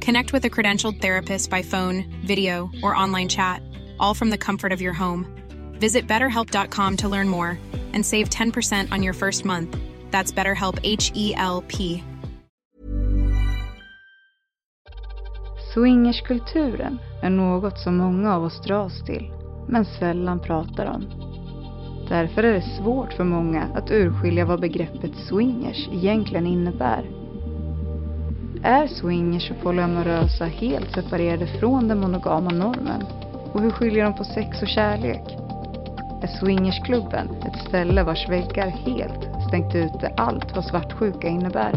Connect with a credentialed therapist by phone, video, or online chat, all from the comfort of your home. Visit betterhelp.com to learn more and save 10% on your first month. That's BetterHelp H E L P. Swingerskulturen är något som många av oss dras till, men sällan pratar om. Därför är det svårt för många att urskilja vad begreppet swingers egentligen innebär. Är swingers och polyamorösa helt separerade från den monogama normen? Och hur skiljer de på sex och kärlek? Är swingersklubben ett ställe vars väggar helt stängt ute allt vad svartsjuka innebär?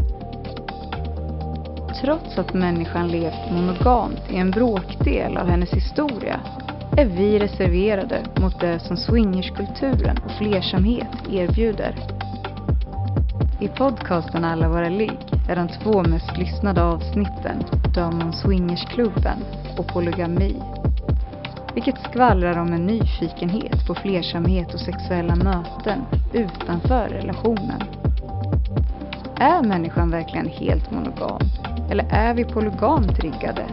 Trots att människan levt monogamt i en bråkdel av hennes historia är vi reserverade mot det som swingerskulturen och flersamhet erbjuder. I podcasten Alla våra ligg är de två mest lyssnade avsnitten de om swingersklubben och polygami. Vilket skvallrar om en nyfikenhet på flersamhet och sexuella möten utanför relationen. Är människan verkligen helt monogam? Eller är vi polygamt riggade?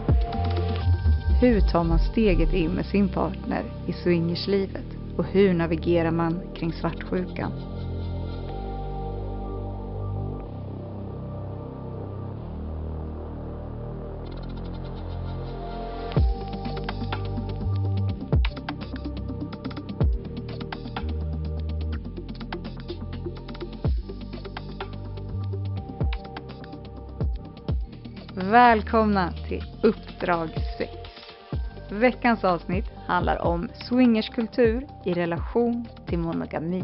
Hur tar man steget in med sin partner i swingerslivet? Och hur navigerar man kring svartsjukan? Välkomna till Uppdrag 6. Veckans avsnitt handlar om swingerskultur i relation till monogami.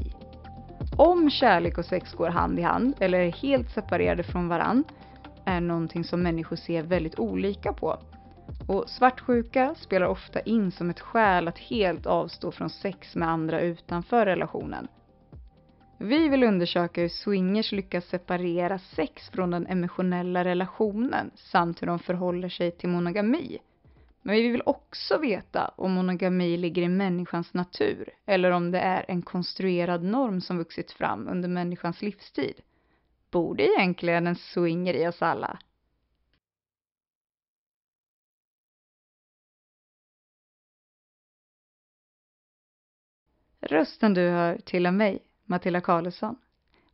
Om kärlek och sex går hand i hand eller är helt separerade från varann är någonting som människor ser väldigt olika på. Och svartsjuka spelar ofta in som ett skäl att helt avstå från sex med andra utanför relationen. Vi vill undersöka hur swingers lyckas separera sex från den emotionella relationen samt hur de förhåller sig till monogami. Men vi vill också veta om monogami ligger i människans natur eller om det är en konstruerad norm som vuxit fram under människans livstid. Bor det egentligen en swinger i oss alla? Rösten du hör tillhör mig, Matilda Karlsson.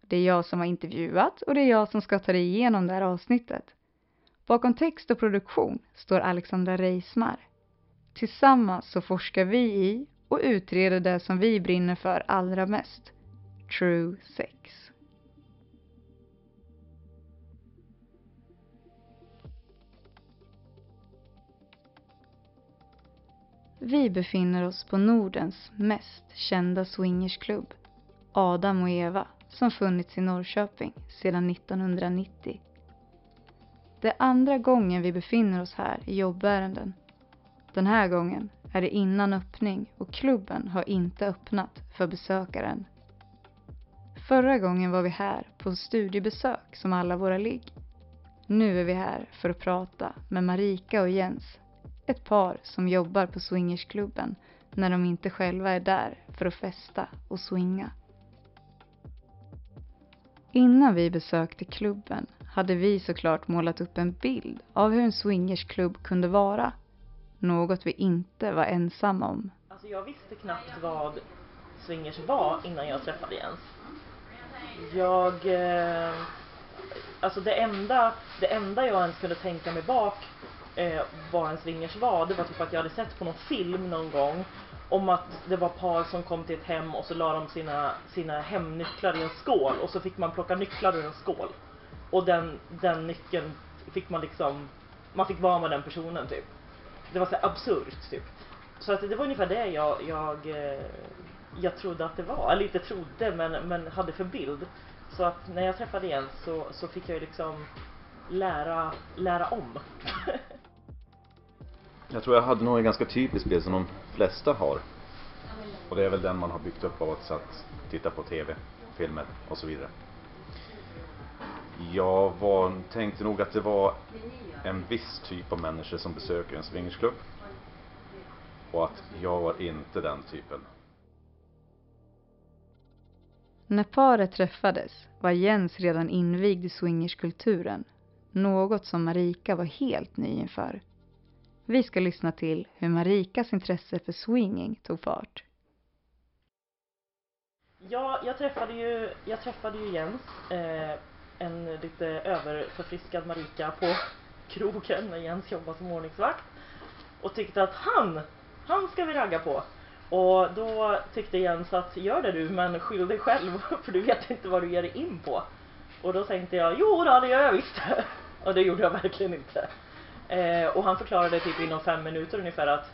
Det är jag som har intervjuat och det är jag som ska ta dig igenom det här avsnittet. Bakom text och produktion står Alexandra Reismar. Tillsammans så forskar vi i och utreder det som vi brinner för allra mest. True sex. Vi befinner oss på Nordens mest kända swingersklubb, Adam och Eva, som funnits i Norrköping sedan 1990. Det är andra gången vi befinner oss här i jobbärenden. Den här gången är det innan öppning och klubben har inte öppnat för besökaren. Förra gången var vi här på studiebesök som alla våra ligg. Nu är vi här för att prata med Marika och Jens, ett par som jobbar på swingersklubben när de inte själva är där för att festa och swinga. Innan vi besökte klubben hade vi såklart målat upp en bild av hur en swingersklubb kunde vara. Något vi inte var ensamma om. Alltså jag visste knappt vad swingers var innan jag träffade Jens. Jag... Eh, alltså det enda, det enda jag ens kunde tänka mig bak eh, vad en swingers var, det var typ att jag hade sett på någon film någon gång om att det var par som kom till ett hem och så la de sina, sina hemnycklar i en skål och så fick man plocka nycklar ur en skål. Och den, den nyckeln fick man liksom, man fick vara med den personen typ. Det var så absurt typ. Så att det var ungefär det jag, jag, eh, jag trodde att det var, eller inte trodde men, men hade för bild. Så att när jag träffade Jens så, så fick jag ju liksom lära, lära om. Jag tror jag hade nog en ganska typisk bild som de flesta har. Och det är väl den man har byggt upp av att satt, titta på TV, filmer och så vidare. Jag var, tänkte nog att det var en viss typ av människor som besöker en swingersklubb. Och att jag var inte den typen. När paret träffades var Jens redan invigd i swingerskulturen. Något som Marika var helt ny inför. Vi ska lyssna till hur Marikas intresse för swinging tog fart. Ja, jag träffade ju, jag träffade ju Jens, eh, en lite överförfriskad Marika på krogen när Jens jobbade som ordningsvakt och tyckte att han, han ska vi ragga på. Och då tyckte Jens att gör det du men skyll dig själv för du vet inte vad du ger dig in på. Och då tänkte jag jo då, det gör jag visst. Och det gjorde jag verkligen inte. Eh, och han förklarade typ inom fem minuter ungefär att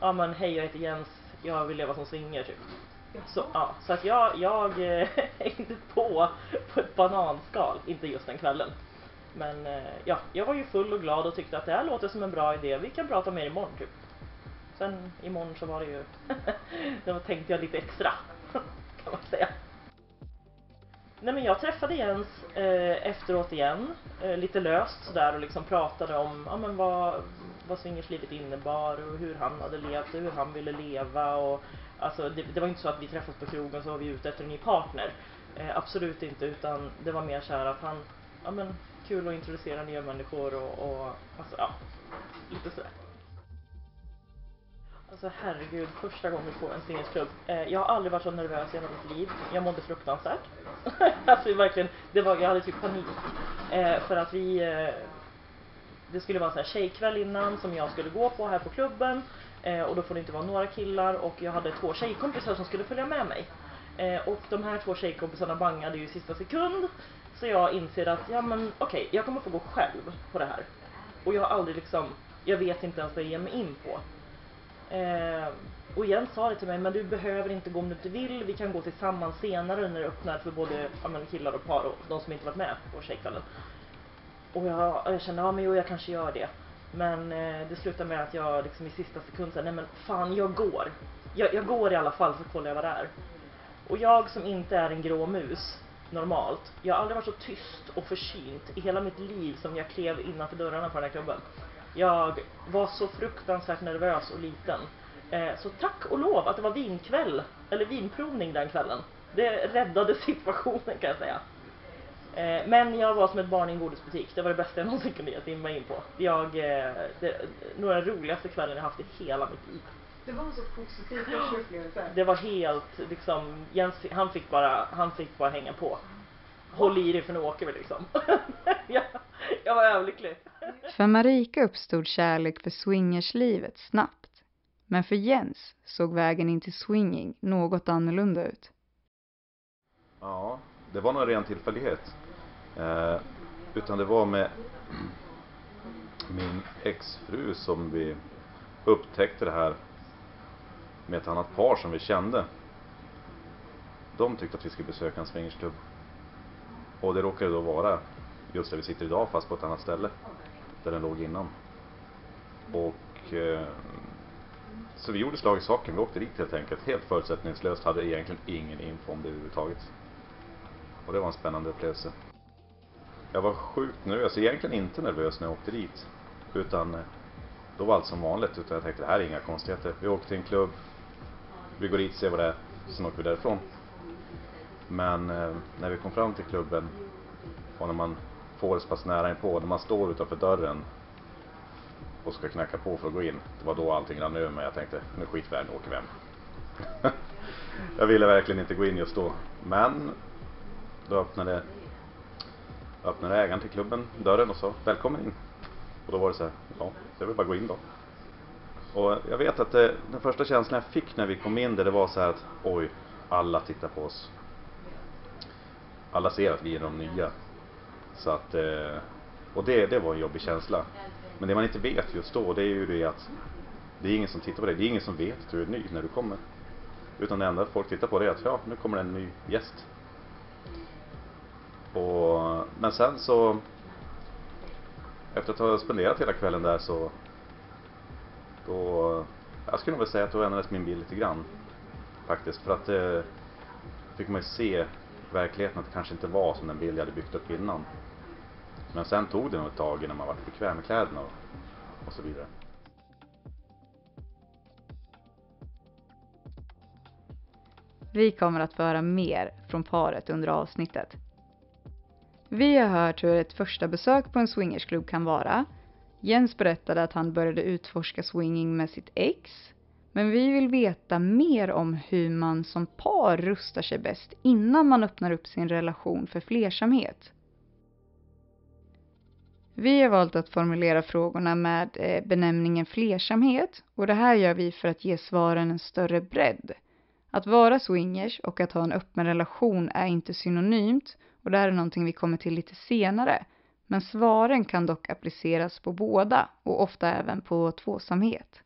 ja men hej jag heter Jens, jag vill leva som swinger typ. Så, ja, så att jag, jag eh, hängde på på ett bananskal, inte just den kvällen. Men eh, ja, jag var ju full och glad och tyckte att det här låter som en bra idé, vi kan prata mer imorgon typ. Sen imorgon så var det ju, då tänkte jag lite extra kan man säga. Nej men jag träffade Jens eh, efteråt igen, eh, lite löst sådär och liksom pratade om ja, men vad, vad swingerslivet innebar och hur han hade levt och hur han ville leva och alltså det, det var inte så att vi träffades på krogen så var vi ute efter en ny partner. Eh, absolut inte utan det var mer såhär att han, ja men kul att introducera nya människor och, och alltså ja, lite sådär. Alltså herregud, första gången på en singelklubb. Eh, jag har aldrig varit så nervös i hela mitt liv. Jag mådde fruktansvärt. alltså verkligen, det var, jag hade typ panik. Eh, för att vi, eh, det skulle vara en sån här tjejkväll innan som jag skulle gå på här på klubben. Eh, och då får det inte vara några killar och jag hade två tjejkompisar som skulle följa med mig. Eh, och de här två tjejkompisarna bangade ju i sista sekund. Så jag inser att, ja men okej, okay, jag kommer få gå själv på det här. Och jag har aldrig liksom, jag vet inte ens vad jag ger mig in på. Eh, och Jens sa det till mig, men du behöver inte gå om du inte vill. Vi kan gå tillsammans senare när det öppnar för både ja, men, killar och par och de som inte varit med på tjejkvällen. Och jag, jag kände, ja men jo jag kanske gör det. Men eh, det slutade med att jag liksom i sista sekund sa, nej men fan jag går. Jag, jag går i alla fall så kollar jag vad det är. Och jag som inte är en grå mus normalt. Jag har aldrig varit så tyst och försynt i hela mitt liv som jag klev innanför dörrarna på den här klubben. Jag var så fruktansvärt nervös och liten. Eh, så tack och lov att det var vinkväll, eller vinprovning den kvällen. Det räddade situationen kan jag säga. Eh, men jag var som ett barn i en godisbutik. Det var det bästa jag någonsin kunde ge mig in på. Jag, eh, det, nog den roligaste kvällen jag haft i hela mitt liv. Det var en så positiv upplevelse. Det var helt liksom, Jens, han fick bara, han fick bara hänga på. Håll i dig för nu åker vi liksom. jag, jag var överlycklig. För Marika uppstod kärlek för swingerslivet snabbt. Men för Jens såg vägen in till swinging något annorlunda ut. Ja, det var nog en ren tillfällighet. Eh, utan det var med min exfru som vi upptäckte det här med ett annat par som vi kände. De tyckte att vi skulle besöka en swingersklubb. Och det råkade då vara just där vi sitter idag fast på ett annat ställe. Där den låg innan. Och eh, så vi gjorde slag i saken. Vi åkte dit helt enkelt. Helt förutsättningslöst. Hade egentligen ingen info om det överhuvudtaget. Och det var en spännande upplevelse. Jag var sjukt nervös. Egentligen inte nervös när jag åkte dit. Utan eh, då var allt som vanligt. Utan jag tänkte det här är inga konstigheter. Vi åkte till en klubb. Vi går dit, ser vad det är. Sen åker vi därifrån. Men eh, när vi kom fram till klubben och när man får så pass nära inpå. När man står utanför dörren och ska knacka på för att gå in. Det var då allting rann över mig. Jag tänkte, nu skit vi nu åker vi hem. jag ville verkligen inte gå in just då. Men då öppnade, öppnade ägaren till klubben dörren och sa, välkommen in. Och då var det så här, ja, jag vill bara gå in då. Och jag vet att det, den första känslan jag fick när vi kom in där, det var så här att oj, alla tittar på oss. Alla ser att vi är de nya. Så att, eh, och det, det var en jobbig känsla. Men det man inte vet just då, det är ju det att det är ingen som tittar på dig. Det är ingen som vet att du är ny när du kommer. Utan det enda folk tittar på det är att ja, nu kommer det en ny gäst. Och, men sen så efter att ha spenderat hela kvällen där så då, jag skulle nog säga att då ändrades min bild lite grann. Faktiskt, för att eh, fick man ju se verkligheten att det kanske inte var som den bild jag hade byggt upp innan. Men sen tog det nog ett tag innan man var bekväm med kläderna och, och så vidare. Vi kommer att få höra mer från paret under avsnittet. Vi har hört hur ett första besök på en swingersklubb kan vara. Jens berättade att han började utforska swinging med sitt ex. Men vi vill veta mer om hur man som par rustar sig bäst innan man öppnar upp sin relation för flersamhet. Vi har valt att formulera frågorna med eh, benämningen flersamhet och det här gör vi för att ge svaren en större bredd. Att vara swingers och att ha en öppen relation är inte synonymt och det här är någonting vi kommer till lite senare. Men svaren kan dock appliceras på båda och ofta även på tvåsamhet.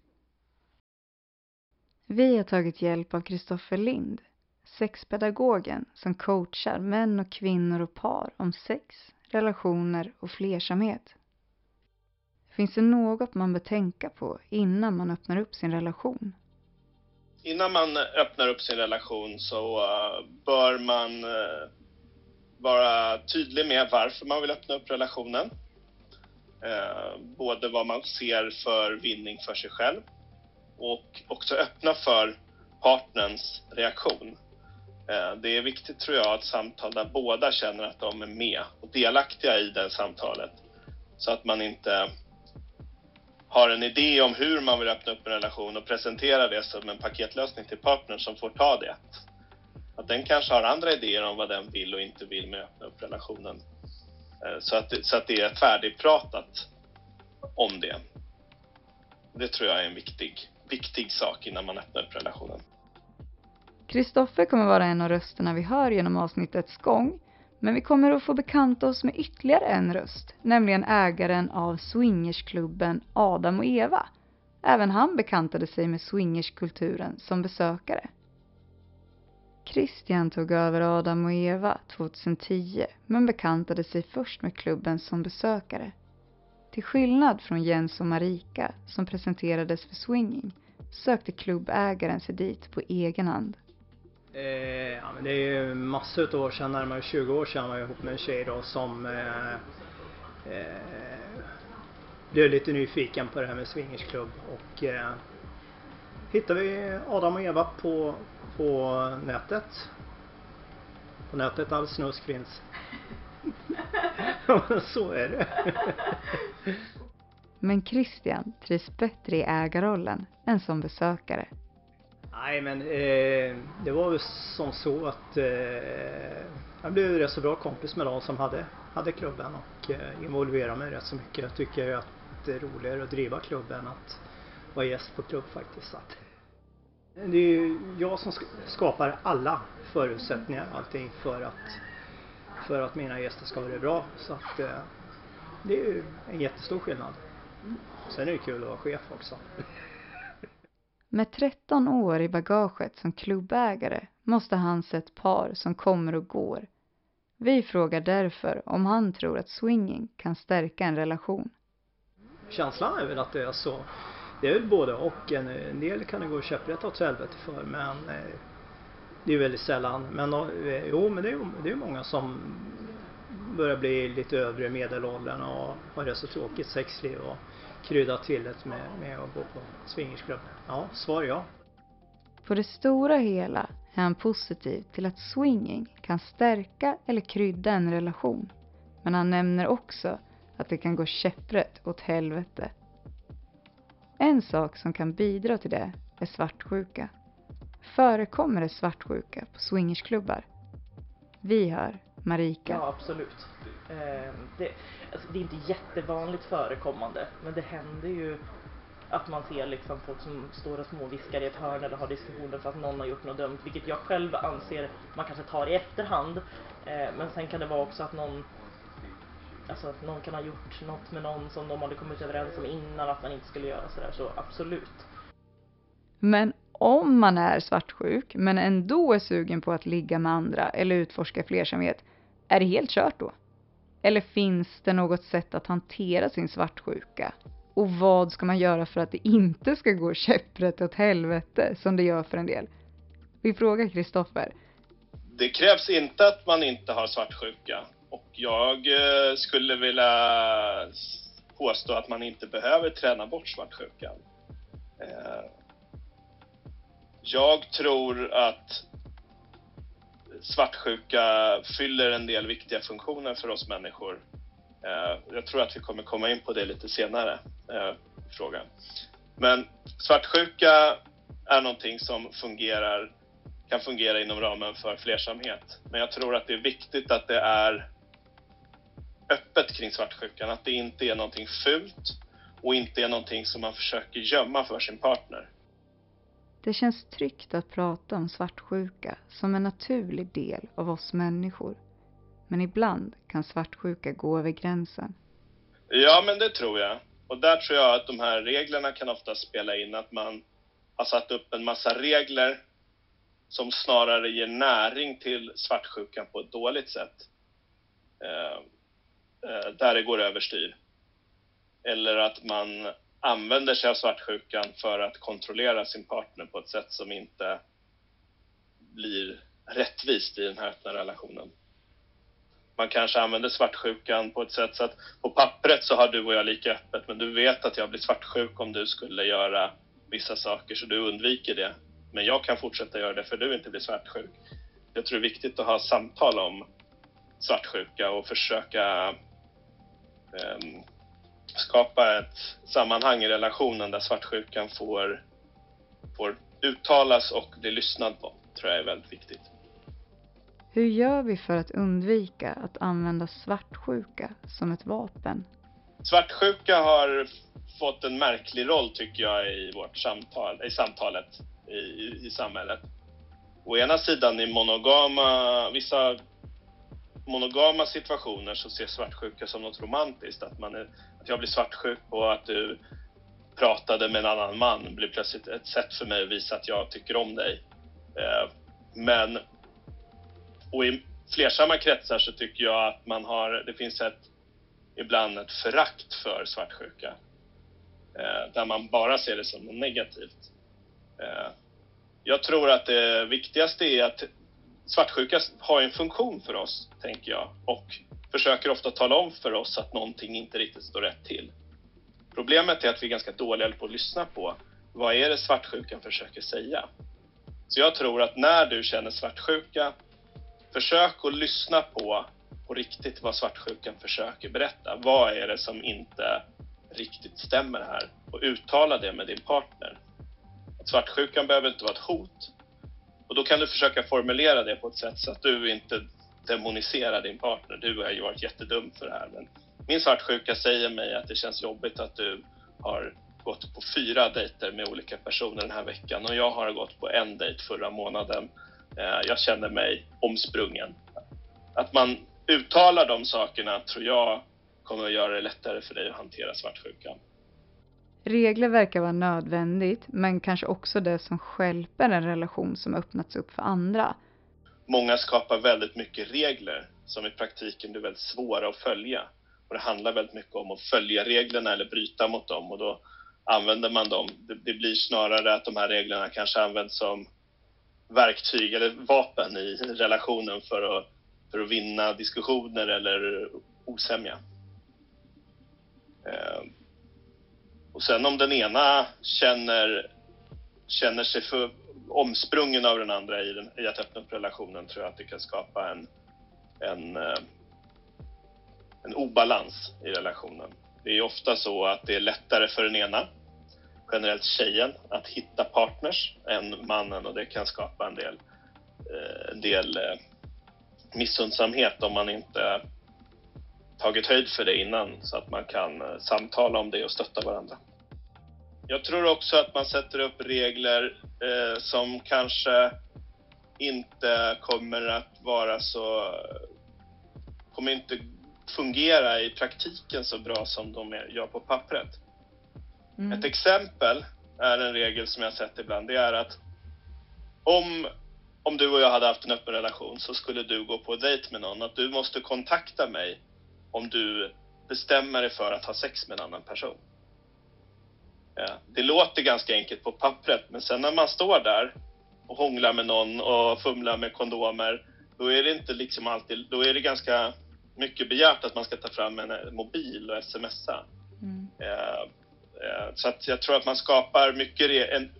Vi har tagit hjälp av Kristoffer Lind, sexpedagogen som coachar män och kvinnor och par om sex, relationer och flersamhet. Finns det något man bör tänka på innan man öppnar upp sin relation? Innan man öppnar upp sin relation så eh, bör man eh, vara tydlig med varför man vill öppna upp relationen. Eh, både vad man ser för vinning för sig själv och också öppna för partnerns reaktion. Eh, det är viktigt tror jag att samtal där båda känner att de är med och delaktiga i det samtalet. Så att man inte har en idé om hur man vill öppna upp en relation och presentera det som en paketlösning till partnern som får ta det. Att den kanske har andra idéer om vad den vill och inte vill med att öppna upp relationen. Eh, så att, så att det är färdigpratat om det. Det tror jag är en viktig, viktig sak innan man öppnar upp relationen. Kristoffer kommer vara en av rösterna vi hör genom avsnittets gång. Men vi kommer att få bekanta oss med ytterligare en röst, nämligen ägaren av swingersklubben Adam och Eva. Även han bekantade sig med swingerskulturen som besökare. Christian tog över Adam och Eva 2010 men bekantade sig först med klubben som besökare. Till skillnad från Jens och Marika som presenterades för swinging sökte klubbägaren sig dit på egen hand. Eh, ja, men det är ju massor av år sedan, närmare 20 år sedan var jag ihop med en tjej då som eh, eh, blev lite nyfiken på det här med swingersklubb och eh, hittade vi Adam och Eva på, på nätet. På nätet all snusk finns. Så är det. Men Christian trivs bättre i ägarrollen än som besökare. Nej men eh, det var väl som så att eh, jag blev rätt så bra kompis med de som hade, hade klubben och eh, involverade mig rätt så mycket. Jag tycker ju att det är roligare att driva klubben att vara gäst på klubb faktiskt. Att det är ju jag som skapar alla förutsättningar allting för att för att mina gäster ska ha det bra. Så att eh, det är ju en jättestor skillnad. Sen är det kul att vara chef också. Med 13 år i bagaget som klubbägare måste han se ett par som kommer och går. Vi frågar därför om han tror att swinging kan stärka en relation. Känslan är väl att det är så. Det är väl både och. En, del kan det gå käpprätt åt helvete för men eh, det är väldigt sällan. Men eh, jo, men det är, det är många som börjar bli lite övre medelåldern och har det så tråkigt sexliv och krydda till det med, med att gå på swingersklubb? Ja, svar ja. På det stora hela är han positiv till att swinging kan stärka eller krydda en relation. Men han nämner också att det kan gå käpprätt åt helvete. En sak som kan bidra till det är svartsjuka. Förekommer det svartsjuka på swingersklubbar? Vi hör Marika. Ja, absolut. Eh, det, alltså, det är inte jättevanligt förekommande, men det händer ju att man ser liksom folk som står och småviskar i ett hörn eller har diskussioner för att någon har gjort något dumt, vilket jag själv anser man kanske tar i efterhand. Eh, men sen kan det vara också att någon Alltså att någon kan ha gjort något med någon som de hade kommit överens om innan att man inte skulle göra sådär, så absolut. Men om man är svartsjuk men ändå är sugen på att ligga med andra eller utforska flersamhet, är det helt kört då? Eller finns det något sätt att hantera sin svartsjuka? Och vad ska man göra för att det inte ska gå käpprätt åt helvete som det gör för en del? Vi frågar Kristoffer. Det krävs inte att man inte har svartsjuka. Och jag eh, skulle vilja påstå att man inte behöver träna bort svartsjukan. Eh, jag tror att svartsjuka fyller en del viktiga funktioner för oss människor. Eh, jag tror att vi kommer komma in på det lite senare eh, frågan. Men svartsjuka är någonting som fungerar, kan fungera inom ramen för flersamhet. Men jag tror att det är viktigt att det är öppet kring svartsjukan. Att det inte är någonting fult och inte är någonting som man försöker gömma för sin partner. Det känns tryggt att prata om svartsjuka som en naturlig del av oss människor. Men ibland kan svartsjuka gå över gränsen. Ja, men det tror jag. Och där tror jag att de här reglerna kan ofta spela in, att man har satt upp en massa regler som snarare ger näring till svartsjukan på ett dåligt sätt. Eh, eh, där det går överstyr. Eller att man använder sig av svartsjukan för att kontrollera sin partner på ett sätt som inte blir rättvist i den här öppna relationen. Man kanske använder svartsjukan på ett sätt så att på pappret så har du och jag lika öppet men du vet att jag blir svartsjuk om du skulle göra vissa saker så du undviker det. Men jag kan fortsätta göra det för du inte blir svartsjuk. Jag tror det är viktigt att ha samtal om svartsjuka och försöka um, skapa ett sammanhang i relationen där svartsjukan får, får uttalas och bli lyssnad på, tror jag är väldigt viktigt. Hur gör vi för att undvika att använda svartsjuka som ett vapen? Svartsjuka har fått en märklig roll tycker jag i vårt samtal, i samtalet i, i, samhället. Å ena sidan i monogama, vissa monogama situationer så ses svartsjuka som något romantiskt. Att, man är, att jag blir svartsjuk på att du pratade med en annan man blir plötsligt ett sätt för mig att visa att jag tycker om dig. Eh, men och i flersamma kretsar så tycker jag att man har, det finns ett ibland ett förakt för svartsjuka. Eh, där man bara ser det som något negativt. Eh, jag tror att det viktigaste är att svartsjuka har en funktion för oss, tänker jag, och försöker ofta tala om för oss att någonting inte riktigt står rätt till. Problemet är att vi är ganska dåliga på att lyssna på vad är det svartsjukan försöker säga. Så jag tror att när du känner svartsjuka, försök att lyssna på på riktigt vad svartsjukan försöker berätta. Vad är det som inte riktigt stämmer här? Och uttala det med din partner. Att svartsjukan behöver inte vara ett hot, och då kan du försöka formulera det på ett sätt så att du inte demonisera din partner. Du har ju varit jättedum för det här. Men min svartsjuka säger mig att det känns jobbigt att du har gått på fyra dejter med olika personer den här veckan och jag har gått på en dejt förra månaden. Eh, jag känner mig omsprungen. Att man uttalar de sakerna tror jag kommer att göra det lättare för dig att hantera svartsjukan. Regler verkar vara nödvändigt, men kanske också det som skälper en relation som öppnats upp för andra. Många skapar väldigt mycket regler som i praktiken blir väldigt svåra att följa. Och det handlar väldigt mycket om att följa reglerna eller bryta mot dem och då använder man dem. Det, det blir snarare att de här reglerna kanske används som verktyg eller vapen i relationen för att, för att vinna diskussioner eller osämja. Ehm. Och sen om den ena känner, känner sig för omsprungen av den andra i, den, i att öppna upp relationen tror jag att det kan skapa en, en, eh, en obalans i relationen. Det är ofta så att det är lättare för den ena, generellt tjejen, att hitta partners än mannen och det kan skapa en del, eh, en del eh, missundsamhet om man inte tagit höjd för det innan så att man kan samtala om det och stötta varandra. Jag tror också att man sätter upp regler eh, som kanske inte kommer att vara så... kommer inte fungera i praktiken så bra som de gör på pappret. Mm. Ett exempel är en regel som jag sett ibland. Det är att om, om du och jag hade haft en öppen relation så skulle du gå på dejt med någon. Att du måste kontakta mig om du bestämmer dig för att ha sex med en annan person. Ja, det låter ganska enkelt på pappret, men sen när man står där och hånglar med någon och fumlar med kondomer, då är det inte liksom alltid, då är det ganska mycket begärt att man ska ta fram en mobil och smsa. Mm. Eh, eh, så att jag tror att man skapar mycket, en,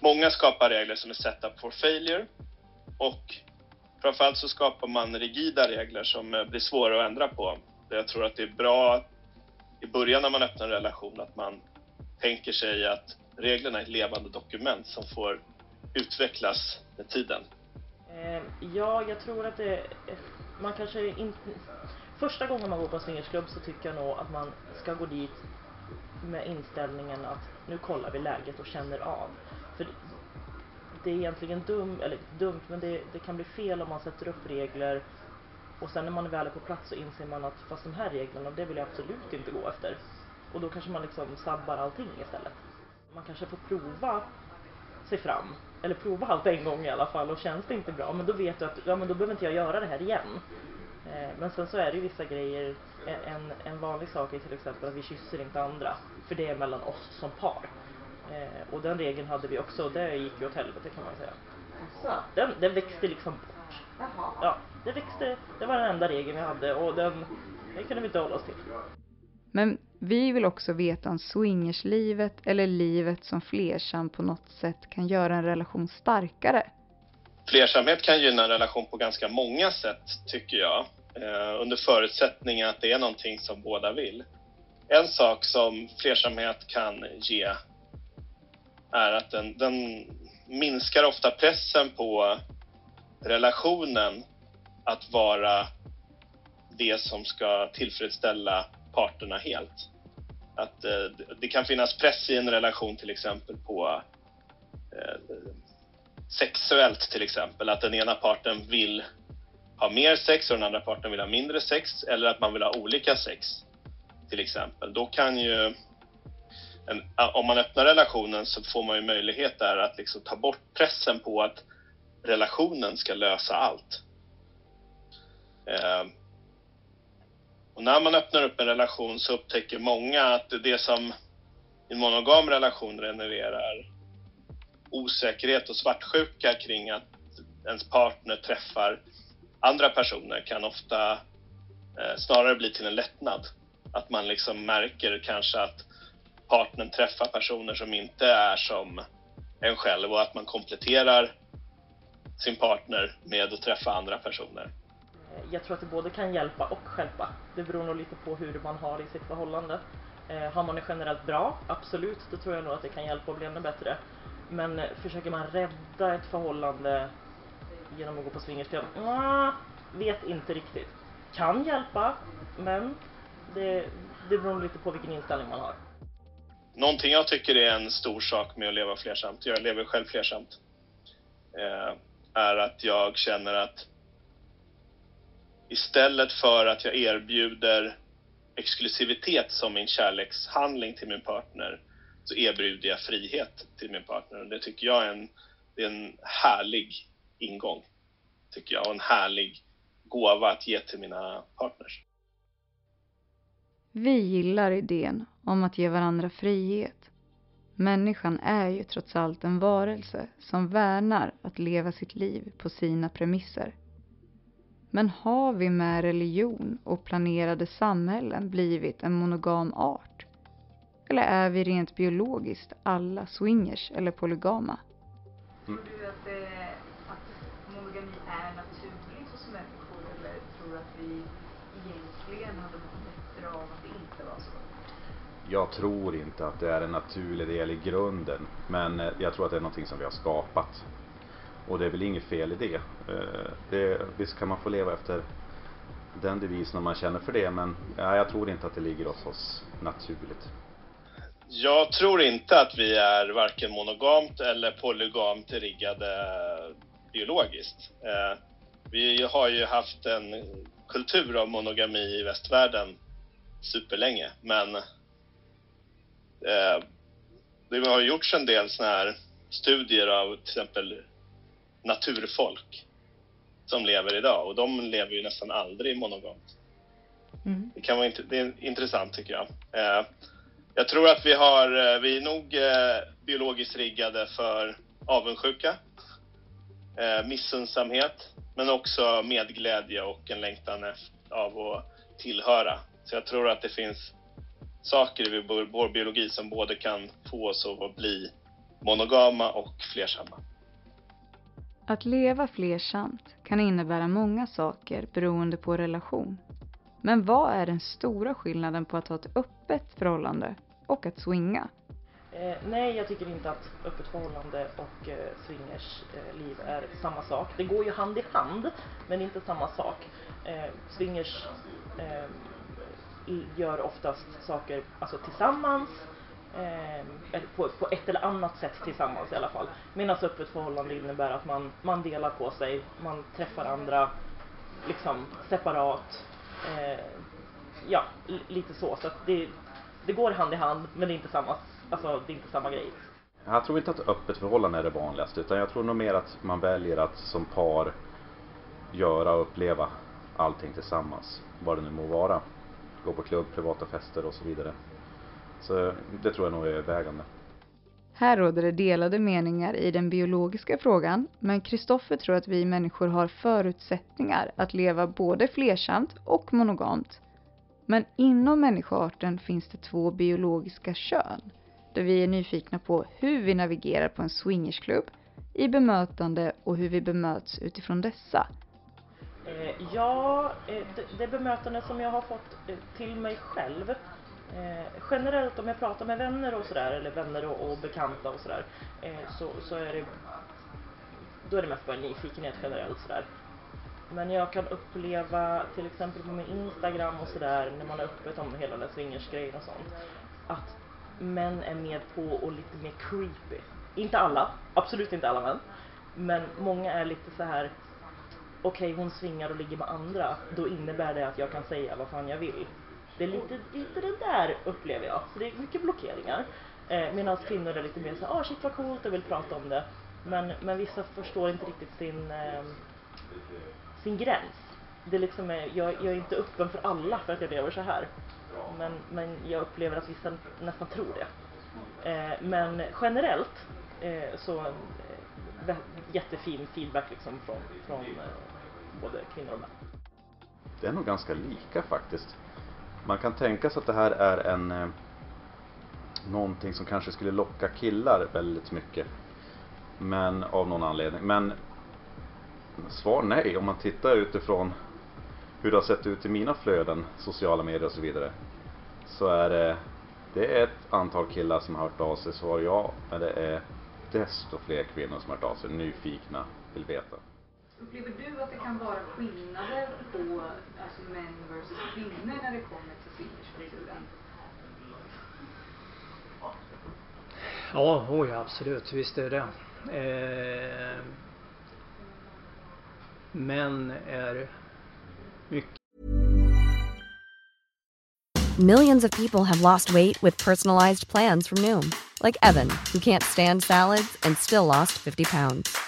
många skapar regler som är set up for failure och framförallt så skapar man rigida regler som eh, blir svåra att ändra på. Jag tror att det är bra i början när man öppnar en relation att man tänker sig att reglerna är ett levande dokument som får utvecklas med tiden. Eh, ja, jag tror att det... Man kanske inte... Första gången man går på en swingersklubb så tycker jag nog att man ska gå dit med inställningen att nu kollar vi läget och känner av. För det är egentligen dumt, eller dumt, men det, det kan bli fel om man sätter upp regler och sen när man väl är på plats så inser man att fast de här reglerna, det vill jag absolut inte gå efter. Och då kanske man liksom sabbar allting istället. Man kanske får prova sig fram. Eller prova allt en gång i alla fall och känns det inte bra men då vet du att ja, men då behöver inte jag göra det här igen. Eh, men sen så är det ju vissa grejer. En, en vanlig sak är till exempel att vi kysser inte andra. För det är mellan oss som par. Eh, och den regeln hade vi också och det gick ju åt helvete kan man säga. Den, den växte liksom bort. Ja, det växte. Det var den enda regeln vi hade och den, den kunde vi inte hålla oss till. Men vi vill också veta om swingerslivet eller livet som flersam på något sätt kan göra en relation starkare. Flersamhet kan gynna en relation på ganska många sätt, tycker jag. Eh, under förutsättning att det är någonting som båda vill. En sak som flersamhet kan ge är att den, den minskar ofta pressen på relationen att vara det som ska tillfredsställa parterna helt. Att eh, det kan finnas press i en relation till exempel på eh, sexuellt till exempel, att den ena parten vill ha mer sex och den andra parten vill ha mindre sex eller att man vill ha olika sex till exempel. Då kan ju en, om man öppnar relationen så får man ju möjlighet där att liksom ta bort pressen på att relationen ska lösa allt. Eh, och när man öppnar upp en relation så upptäcker många att det som i en monogam relation genererar osäkerhet och svartsjuka kring att ens partner träffar andra personer kan ofta eh, snarare bli till en lättnad. Att man liksom märker kanske att partnern träffar personer som inte är som en själv och att man kompletterar sin partner med att träffa andra personer jag tror att det både kan hjälpa och stjälpa. Det beror nog lite på hur man har i sitt förhållande. Eh, har man det generellt bra, absolut, då tror jag nog att det kan hjälpa och bli ännu bättre. Men eh, försöker man rädda ett förhållande genom att gå på swingersklubb? Mm, vet inte riktigt. Kan hjälpa, men det, det beror lite på vilken inställning man har. Någonting jag tycker är en stor sak med att leva flersamt, jag lever själv flersamt, eh, är att jag känner att istället för att jag erbjuder exklusivitet som min kärlekshandling till min partner så erbjuder jag frihet till min partner. Och det tycker jag är en, det är en härlig ingång, tycker jag, och en härlig gåva att ge till mina partners. Vi gillar idén om att ge varandra frihet. Människan är ju trots allt en varelse som värnar att leva sitt liv på sina premisser. Men har vi med religion och planerade samhällen blivit en monogam art? Eller är vi rent biologiskt alla swingers eller polygama? Tror du att, det, att monogami är naturligt hos människor eller tror du att vi egentligen hade Alltså. Jag tror inte att det är en naturlig del i grunden. Men eh, jag tror att det är någonting som vi har skapat. Och det är väl inget fel i det. Eh, det visst kan man få leva efter den devisen om man känner för det. Men ja, jag tror inte att det ligger hos oss naturligt. Jag tror inte att vi är varken monogamt eller polygamt riggade biologiskt. Eh, vi har ju haft en kultur av monogami i västvärlden superlänge, men eh, det har gjorts en del sådana här studier av till exempel naturfolk som lever idag och de lever ju nästan aldrig monogamt. Mm. Det kan vara det är intressant tycker jag. Eh, jag tror att vi har, eh, vi är nog eh, biologiskt riggade för avundsjuka, missundsamhet, men också medglädje och en längtan av att tillhöra. Så jag tror att det finns saker i vår biologi som både kan få oss att bli monogama och flersamma. Att leva flersamt kan innebära många saker beroende på relation. Men vad är den stora skillnaden på att ha ett öppet förhållande och att swinga? Eh, nej, jag tycker inte att öppet förhållande och eh, swingers eh, liv är samma sak. Det går ju hand i hand, men inte samma sak. Eh, swingers eh, gör oftast saker alltså tillsammans, eh, på, på, ett eller annat sätt tillsammans i alla fall. Medan öppet alltså förhållande innebär att man, man delar på sig, man träffar andra liksom separat. Eh, ja, lite så. Så att det, det går hand i hand, men det är inte samma, alltså, det är inte samma grej. Jag tror inte att öppet förhållande är det vanligaste utan jag tror nog mer att man väljer att som par göra och uppleva allting tillsammans. Vad det nu må vara. Gå på klubb, privata fester och så vidare. Så det tror jag nog är vägande. Här råder det delade meningar i den biologiska frågan, men Kristoffer tror att vi människor har förutsättningar att leva både flersamt och monogamt. Men inom människoarten finns det två biologiska kön, där vi är nyfikna på hur vi navigerar på en swingersklubb, i bemötande och hur vi bemöts utifrån dessa. Eh, ja, eh, det bemötande som jag har fått eh, till mig själv Eh, generellt om jag pratar med vänner och sådär, eller vänner och, och bekanta och sådär, eh, så, så är det då är det mest bara nyfikenhet generellt sådär. Men jag kan uppleva till exempel på min Instagram och sådär när man är öppet om hela den swingersgrejen och sånt att män är med på och lite mer creepy. Inte alla, absolut inte alla män. Men många är lite så här okej okay, hon svingar och ligger med andra, då innebär det att jag kan säga vad fan jag vill. Det är lite, lite det där upplever jag, så det är mycket blockeringar. Eh, Medan kvinnor är lite mer såhär, ah shit vad coolt, och vill prata om det. Men, men vissa förstår inte riktigt sin, eh, sin gräns. Det är liksom, eh, jag, jag är inte öppen för alla för att jag lever så här. Men, men jag upplever att vissa nästan tror det. Eh, men generellt eh, så eh, jättefin feedback liksom från, från eh, både kvinnor och män. Det är nog ganska lika faktiskt. Man kan tänka sig att det här är en eh, någonting som kanske skulle locka killar väldigt mycket. Men av någon anledning. Men svar nej om man tittar utifrån hur det har sett ut i mina flöden, sociala medier och så vidare. Så är det, det är ett antal killar som har hört av sig, svar ja. Men det är desto fler kvinnor som har hört av sig, nyfikna, vill veta. Upplever du att det kan vara skillnader på alltså män versus kvinnor när det kommer till swingerskulturen? Ja, oj, absolut. Visst är det eh, Män är mycket Millions of people have lost weight with personalized plans from Noom. Like Evan, who can't stand salads and still lost 50 pounds.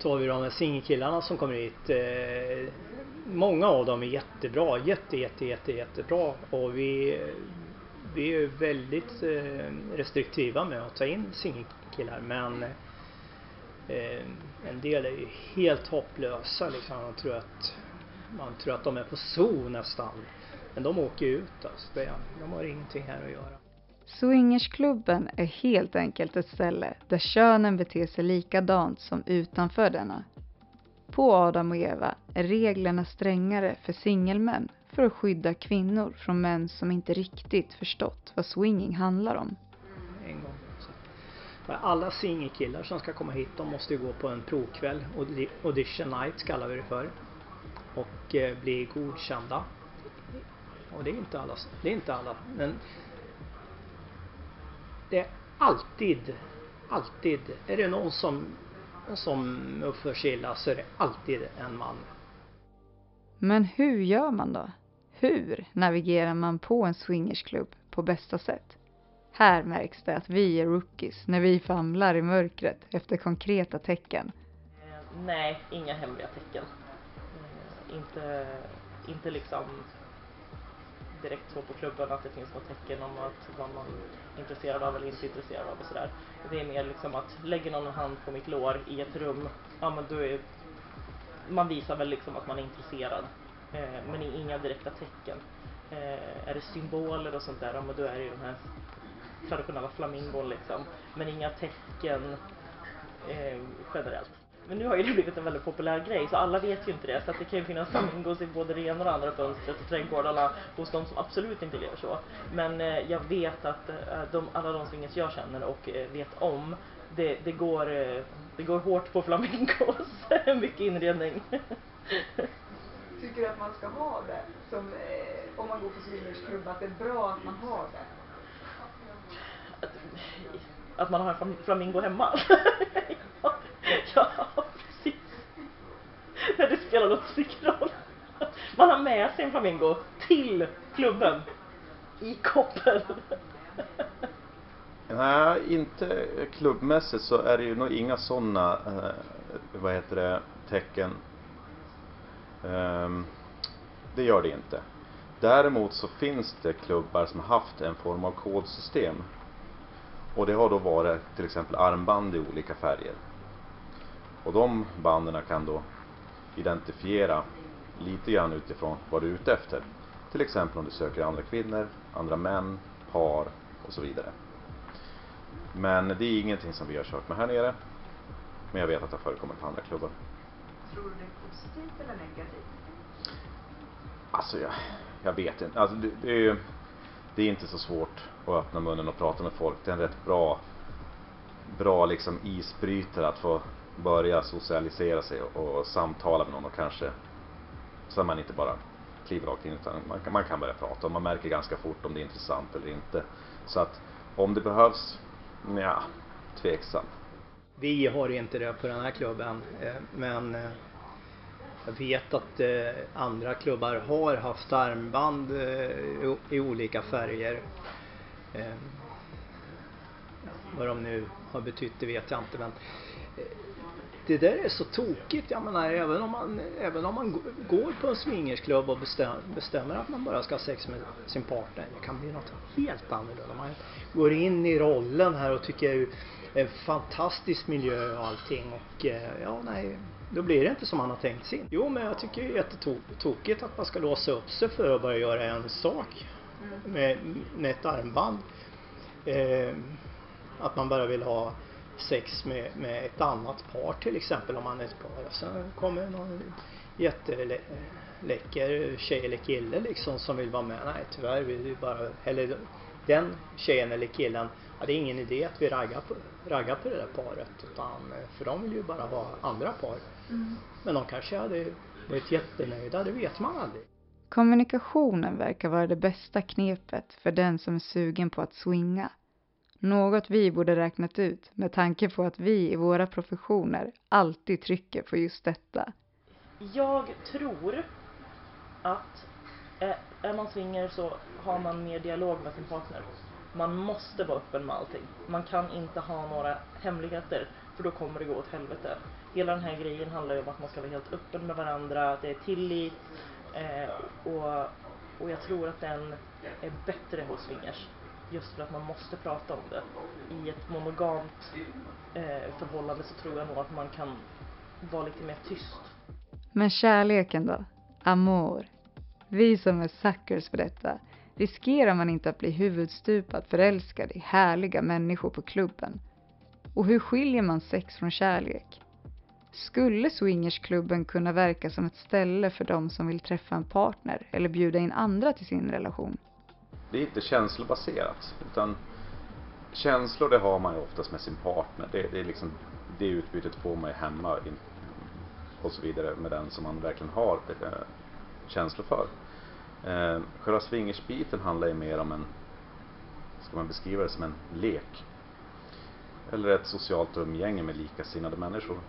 Tar vi de här singelkillarna som kommer hit. Eh, många av dem är jättebra, jätte, jätte, jätte, jättebra och vi, vi är väldigt eh, restriktiva med att ta in singelkillar men eh, en del är ju helt hopplösa liksom. Man tror att, man tror att de är på zoo nästan. Men de åker ut alltså. De har ingenting här att göra. Swingersklubben är helt enkelt ett ställe där könen beter sig likadant som utanför denna. På Adam och Eva är reglerna strängare för singelmän för att skydda kvinnor från män som inte riktigt förstått vad swinging handlar om. Mm, en gång. Alla singelkillar som ska komma hit de måste ju gå på en provkväll, audition night kallar vi det för. Och eh, bli godkända. Och det är inte alla. Det är inte alla. Men det är alltid, alltid, är det någon som, som uppför sig illa så är det alltid en man. Men hur gör man då? Hur navigerar man på en swingersklubb på bästa sätt? Här märks det att vi är rookies när vi famlar i mörkret efter konkreta tecken. Eh, nej, inga hemliga tecken. Eh, inte, inte liksom direkt så på klubben att det finns något tecken om att vad man är intresserad av eller inte intresserad av och sådär. Det är mer liksom att lägger någon en hand på mitt lår i ett rum, ja men då är man visar väl liksom att man är intresserad. Eh, men inga direkta tecken. Eh, är det symboler och sånt där, ja men då är det ju den här traditionella flamingon liksom. Men inga tecken eh, generellt. Men nu har ju det blivit en väldigt populär grej så alla vet ju inte det. Så att det kan ju finnas flamingos i både det ena och det andra fönstret och trädgårdarna hos de som absolut inte lever så. Men eh, jag vet att eh, de, alla de swingers jag känner och eh, vet om det, det, går, eh, det går hårt på flamingos. Mycket inredning. Tycker du att man ska ha det? Som, eh, om man går på swingersklubb, att det är bra att man har det? Att, att man har en flamingo hemma? ja, precis. Men det spelar något roll. Man har med sig en flamingo till klubben i koppel. Nej, inte klubbmässigt så är det ju nog inga sådana, eh, vad heter det, tecken. Um, det gör det inte. Däremot så finns det klubbar som haft en form av kodsystem. Och det har då varit till exempel armband i olika färger. Och de banden kan då identifiera lite grann utifrån vad du är ute efter. Till exempel om du söker andra kvinnor, andra män, par och så vidare. Men det är ingenting som vi har kört med här nere. Men jag vet att det har förekommit på andra klubbar. Tror du det är positivt eller negativt? Alltså jag, jag vet inte. Alltså det, det, är, det är inte så svårt att öppna munnen och prata med folk. Det är en rätt bra, bra liksom isbrytare att få börja socialisera sig och, och samtala med någon och kanske så att man inte bara kliver rakt in utan man kan, man kan börja prata och man märker ganska fort om det är intressant eller inte. Så att om det behövs, ja, tveksam. Vi har inte det på den här klubben eh, men eh, jag vet att eh, andra klubbar har haft armband eh, i olika färger. Eh, vad de nu har betytt det vet jag inte men eh, det där är så tokigt. Jag menar, även om man, även om man går på en swingersklubb och bestäm, bestämmer att man bara ska ha sex med sin partner. Det kan bli något helt annorlunda. Man går in i rollen här och tycker det är en fantastisk miljö och allting och ja, nej, då blir det inte som man har tänkt sig. Jo, men jag tycker det är jättetokigt att man ska låsa upp sig för att börja göra en sak mm. med, med ett armband. Eh, att man bara vill ha sex med, med ett annat par till exempel om man är ett par och sen kommer någon jätteläcker tjej eller kille liksom som vill vara med. Nej tyvärr vi bara, eller den tjejen eller killen, ja, det är ingen idé att vi raggar på, raggar på det där paret utan för de vill ju bara ha andra par. Mm. Men de kanske hade varit jättenöjda, det vet man aldrig. Kommunikationen verkar vara det bästa knepet för den som är sugen på att swinga. Något vi borde räknat ut med tanke på att vi i våra professioner alltid trycker på just detta. jag tror att är, är man swinger så har man mer dialog med sin partner. Man måste vara öppen med allting. Man kan inte ha några hemligheter för då kommer det gå åt helvete. Hela den här grejen handlar ju om att man ska vara helt öppen med varandra, att det är tillit eh, och, och jag tror att den är bättre hos swingers. Just för att man måste prata om det. I ett monogamt eh, förhållande så tror jag nog att man kan vara lite mer tyst. Men kärleken då? Amor? Vi som är suckers för detta, riskerar man inte att bli huvudstupat förälskad i härliga människor på klubben? Och hur skiljer man sex från kärlek? Skulle swingersklubben kunna verka som ett ställe för de som vill träffa en partner eller bjuda in andra till sin relation? Det är inte känslobaserat utan känslor det har man ju oftast med sin partner. Det, det är liksom det utbytet får man ju hemma och så vidare med den som man verkligen har eh, känslor för. Eh, själva swingersbiten handlar ju mer om en, ska man beskriva det som en lek? Eller ett socialt umgänge med likasinnade människor.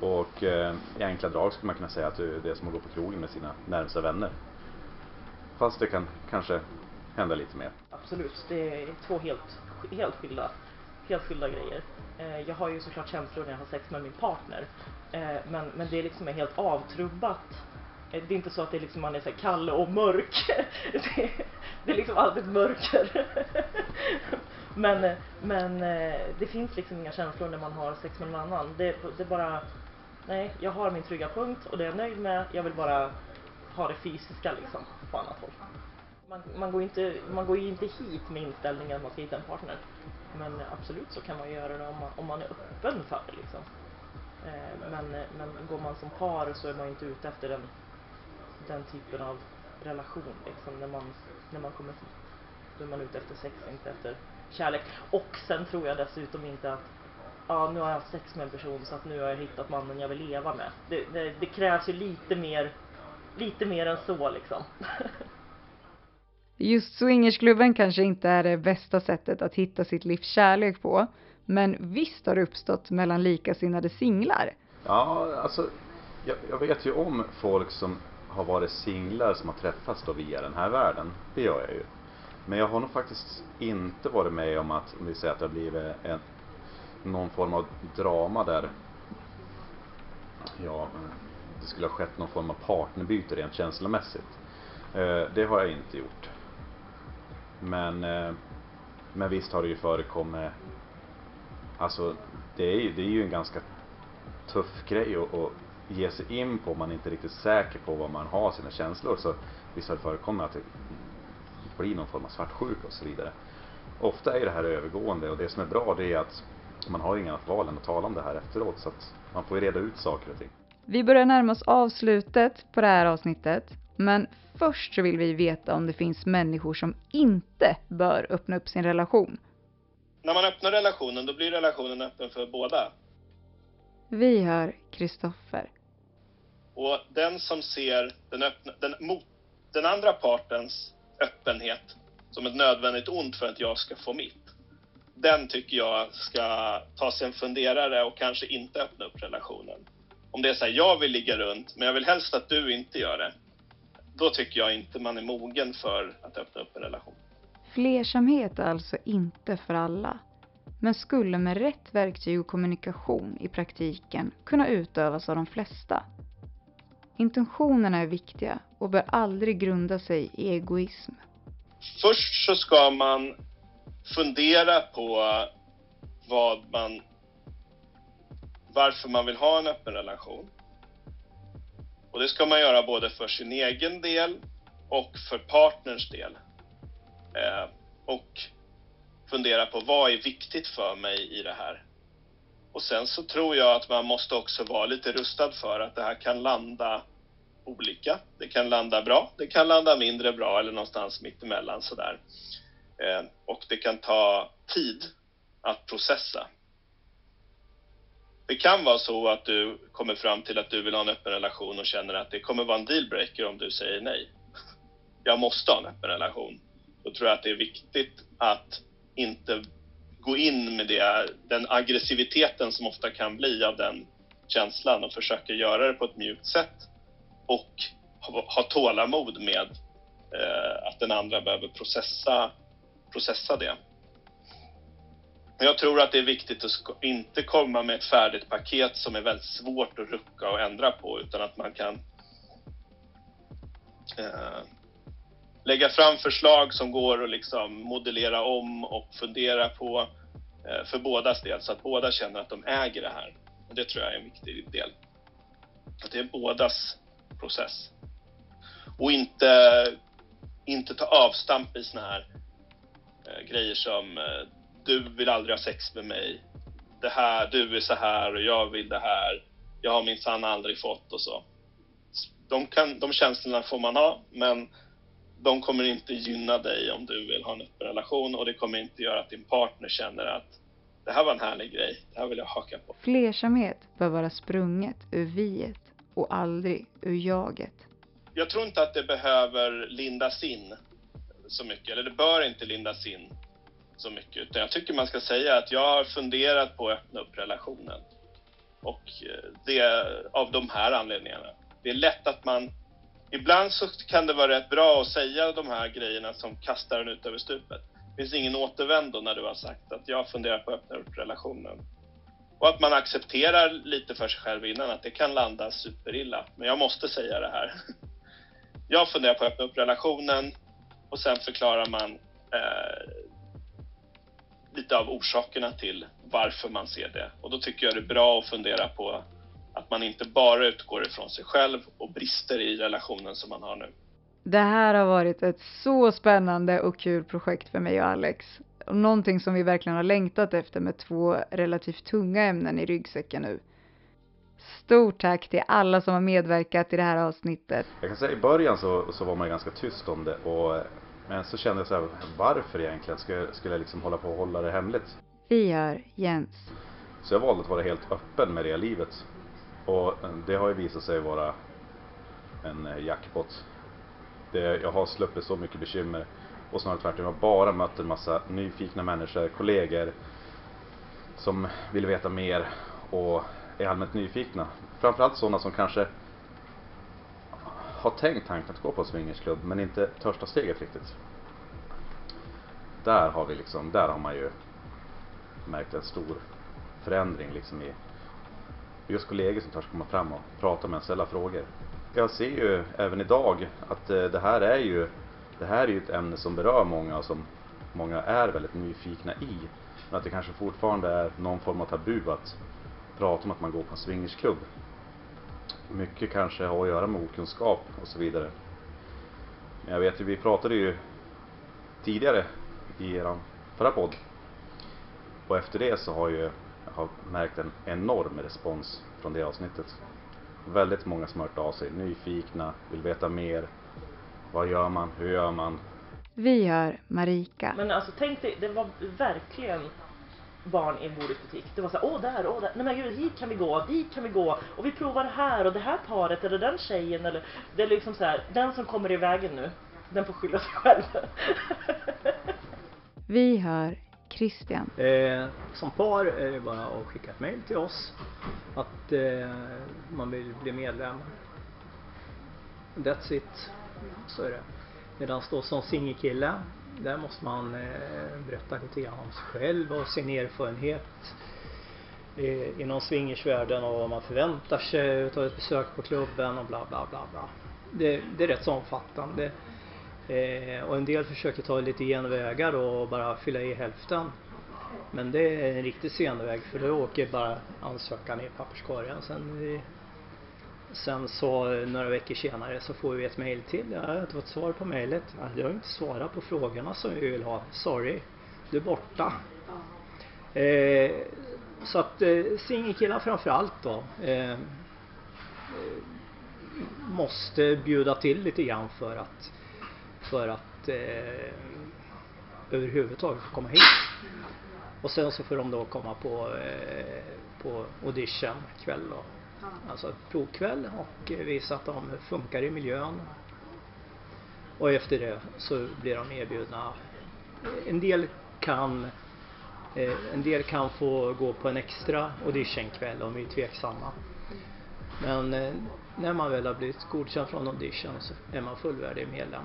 Och eh, i enkla drag skulle man kunna säga att det är som att gå på krogen med sina närmsta vänner. Fast det kan kanske hända lite mer. Absolut, det är två helt, helt skilda helt skilda grejer. Eh, jag har ju såklart känslor när jag har sex med min partner. Eh, men, men det är liksom helt avtrubbat. Eh, det är inte så att det är liksom man är så kall och mörk. Det är, det är liksom alltid mörker. Men, eh, men eh, det finns liksom inga känslor när man har sex med någon annan. Det, det är bara, nej, jag har min trygga punkt och det är jag nöjd med. Jag vill bara ha det fysiska liksom på annat håll. Man, man, går inte, man går ju inte hit med inställningen att man ska hitta en partner. Men absolut så kan man göra det om man, om man är öppen för det liksom. Eh, men, men går man som par så är man inte ute efter den, den typen av relation liksom när man, när man kommer hit. Då är man ute efter sex, inte efter kärlek. Och sen tror jag dessutom inte att ja, nu har jag haft sex med en person så att nu har jag hittat mannen jag vill leva med. Det, det, det krävs ju lite mer, lite mer än så liksom. Just swingersklubben kanske inte är det bästa sättet att hitta sitt livs kärlek på, men visst har det uppstått mellan likasinnade singlar? Ja, alltså jag, jag, vet ju om folk som har varit singlar som har träffats då via den här världen. Det gör jag ju. Men jag har nog faktiskt inte varit med om att, om vi säger att det har blivit en, någon form av drama där ja, det skulle ha skett någon form av partnerbyte rent känslomässigt. Eh, det har jag inte gjort. Men, eh, men visst har det ju förekommit Alltså det är ju, det är ju en ganska tuff grej att, att ge sig in på om man inte är riktigt säker på vad man har sina känslor. Så visst har det förekommit att det blir någon form av svartsjuka och så vidare. Ofta är det här övergående och det som är bra det är att man har inget annat val än att tala om det här efteråt så att man får reda ut saker och ting. Vi börjar närma oss avslutet på det här avsnittet men först så vill vi veta om det finns människor som inte bör öppna upp sin relation. När man öppnar relationen, då blir relationen öppen för båda. Vi hör Kristoffer. Och den som ser den, öppna, den, mot, den andra partens öppenhet som ett nödvändigt ont för att jag ska få mitt. Den tycker jag ska ta sig en funderare och kanske inte öppna upp relationen. Om det är så här, jag vill ligga runt, men jag vill helst att du inte gör det då tycker jag inte man är mogen för att öppna upp en relation. Flersamhet är alltså inte för alla, men skulle med rätt verktyg och kommunikation i praktiken kunna utövas av de flesta. Intentionerna är viktiga och bör aldrig grunda sig i egoism. Först så ska man fundera på vad man varför man vill ha en öppen relation. Och det ska man göra både för sin egen del och för partners del. Eh, och fundera på vad är viktigt för mig i det här. Och sen så tror jag att man måste också vara lite rustad för att det här kan landa olika. Det kan landa bra, det kan landa mindre bra eller någonstans mittemellan sådär. Eh, och det kan ta tid att processa. Det kan vara så att du kommer fram till att du vill ha en öppen relation och känner att det kommer vara en dealbreaker om du säger nej. Jag måste ha en öppen relation. Då tror jag att det är viktigt att inte gå in med det, den aggressiviteten som ofta kan bli av den känslan och försöker göra det på ett mjukt sätt och ha, ha tålamod med eh, att den andra behöver processa, processa det. Jag tror att det är viktigt att inte komma med ett färdigt paket som är väldigt svårt att rucka och ändra på utan att man kan eh, lägga fram förslag som går att liksom modellera om och fundera på eh, för bådas del så att båda känner att de äger det här. Och det tror jag är en viktig del. Att det är bådas process. Och inte, inte ta avstamp i såna här grejer som eh, du vill aldrig ha sex med mig. Det här, du är så här och jag vill det här. Jag har minsann aldrig fått och så. De, kan, de känslorna får man ha, men de kommer inte gynna dig om du vill ha en öppen relation och det kommer inte göra att din partner känner att det här var en härlig grej, det här vill jag haka på. Flersamhet bör vara sprunget ur viet och aldrig ur jaget. Jag tror inte att det behöver lindas in så mycket, eller det bör inte lindas in så mycket, utan jag tycker man ska säga att jag har funderat på att öppna upp relationen. Och eh, det av de här anledningarna. Det är lätt att man Ibland så kan det vara rätt bra att säga de här grejerna som kastar en ut över stupet. Det finns ingen återvändo när du har sagt att jag funderar på att öppna upp relationen. Och att man accepterar lite för sig själv innan att det kan landa superilla. Men jag måste säga det här. Jag funderar på att öppna upp relationen och sen förklarar man eh, lite av orsakerna till varför man ser det. Och då tycker jag det är bra att fundera på att man inte bara utgår ifrån sig själv och brister i relationen som man har nu. Det här har varit ett så spännande och kul projekt för mig och Alex. Någonting som vi verkligen har längtat efter med två relativt tunga ämnen i ryggsäcken nu. Stort tack till alla som har medverkat i det här avsnittet. Jag kan säga i början så, så var man ganska tyst om det och men så kände jag så här, varför egentligen? Skulle, skulle jag liksom hålla på och hålla det hemligt? Vi hör Jens. Så jag valde att vara helt öppen med det livet. Och det har ju visat sig vara en eh, jackpot. Det, jag har sluppit så mycket bekymmer och snarare tvärtom. Jag har bara mött en massa nyfikna människor, kollegor som vill veta mer och är allmänt nyfikna. Framförallt sådana som kanske har tänkt tanken att gå på en swingersklubb men inte törs ta steget riktigt. Där har vi liksom, där har man ju märkt en stor förändring liksom i just kollegor som törs komma fram och prata med en, ställa frågor. Jag ser ju även idag att eh, det här är ju det här är ju ett ämne som berör många och som många är väldigt nyfikna i. Men att det kanske fortfarande är någon form av tabu att prata om att man går på en swingersklubb. Mycket kanske har att göra med okunskap och så vidare. Men jag vet ju, vi pratade ju tidigare i eran förra podd. Och efter det så har ju har märkt en enorm respons från det avsnittet. Väldigt många som har hört av sig, nyfikna, vill veta mer. Vad gör man? Hur gör man? Vi hör Marika. Men alltså tänk dig, det var verkligen barn i en godisbutik. Det var så här, åh där, åh där, nej men gud hit kan vi gå, dit kan vi gå och vi provar det här och det här paret eller den tjejen eller det är liksom så här, den som kommer i vägen nu, den får skylla sig själv. vi hör Christian. Eh, som par är det bara att skicka ett mail till oss att eh, man vill bli medlem. That's it. Så är det. Medan då som singelkille, där måste man eh, berätta lite grann om sig själv och sin erfarenhet eh, inom swingersvärlden och vad man förväntar sig av ett besök på klubben och bla bla bla bla. Det, det är rätt så omfattande. Eh, och en del försöker ta lite genvägar och bara fylla i hälften. Men det är en riktig senväg för då åker bara ansökan i papperskorgen. Sen, eh, sen så några veckor senare så får vi ett mail till. Jag har inte fått svar på mejlet. Du har inte svarat på frågorna som vi vill ha. Sorry, du är borta. Eh, så att eh, singelkillar framförallt då eh, måste bjuda till lite grann för att för att eh, överhuvudtaget få komma hit. Och sen så får de då komma på, eh, på audition kväll då. Alltså provkväll och visa att de funkar i miljön. Och efter det så blir de erbjudna. En del kan eh, en del kan få gå på en extra auditionkväll om vi är tveksamma. Men eh, när man väl har blivit godkänd från audition så är man fullvärdig medlem.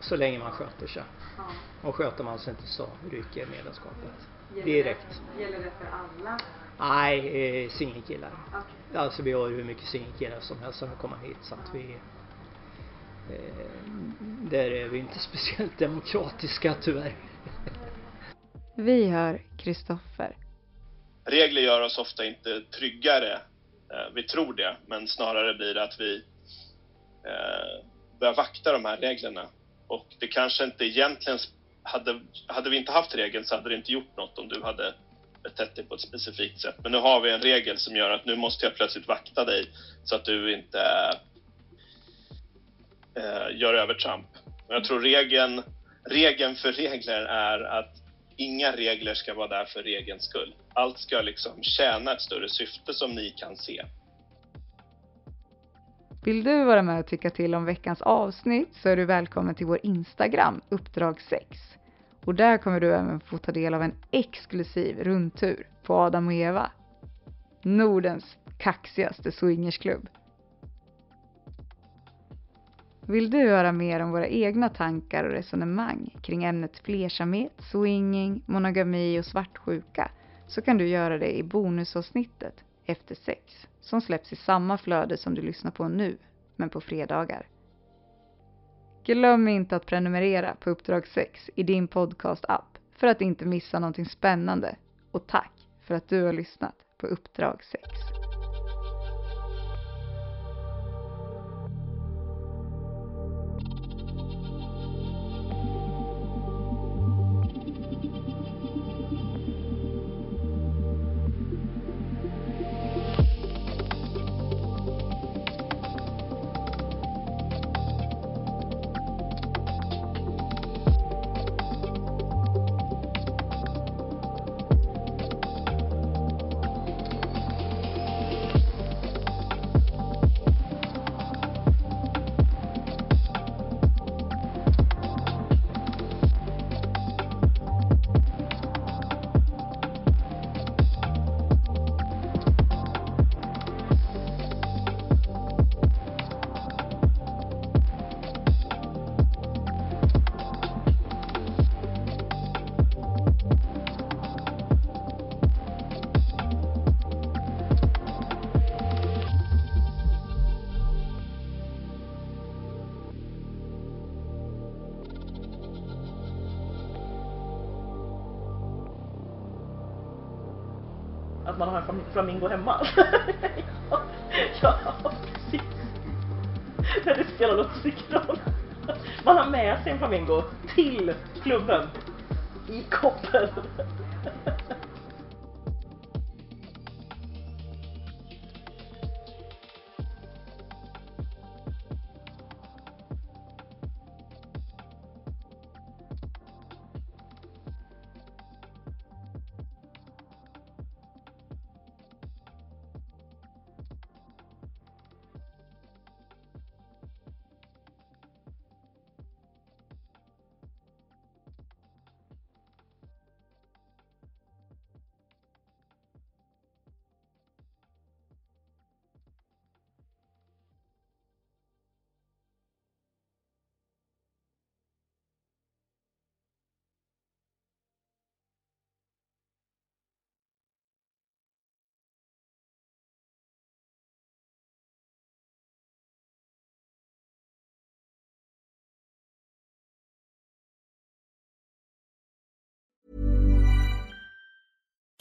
Så länge man sköter sig. Och sköter man sig inte så ryker medlemskapet. Direkt. Gäller det för alla? Nej, eh, singelkillar. Okej. Alltså vi har hur mycket singelkillar som helst som vill komma hit så att vi eh, där är vi inte speciellt demokratiska tyvärr. Vi hör Kristoffer. regler gör oss ofta inte tryggare. Eh, Vi tror det, men snarare blir det att vi börjar vakta de här reglerna. Och det kanske inte egentligen hade, hade vi inte haft regeln så hade det inte gjort något om du hade betett dig på ett specifikt sätt. Men nu har vi en regel som gör att nu måste jag plötsligt vakta dig så att du inte eh, gör övertramp. Och jag tror regeln, regeln för regler är att inga regler ska vara där för regelns skull. Allt ska liksom tjäna ett större syfte som ni kan se. Vill du vara med och tycka till om veckans avsnitt så är du välkommen till vår Instagram, Uppdrag 6. Och där kommer du även få ta del av en exklusiv rundtur på Adam och Eva. Nordens kaxigaste swingersklubb. Vill du höra mer om våra egna tankar och resonemang kring ämnet flersamhet, swinging, monogami och svartsjuka så kan du göra det i bonusavsnittet efter sex som släpps i samma flöde som du lyssnar på nu, men på fredagar. Glöm inte att prenumerera på Uppdrag 6 i din podcast-app för att inte missa någonting spännande. Och tack för att du har lyssnat på Uppdrag 6. Flamingo hemma. ja, ja, precis. Men det spelar någon roll. Man har med sig en flamingo till klubben. I koppen.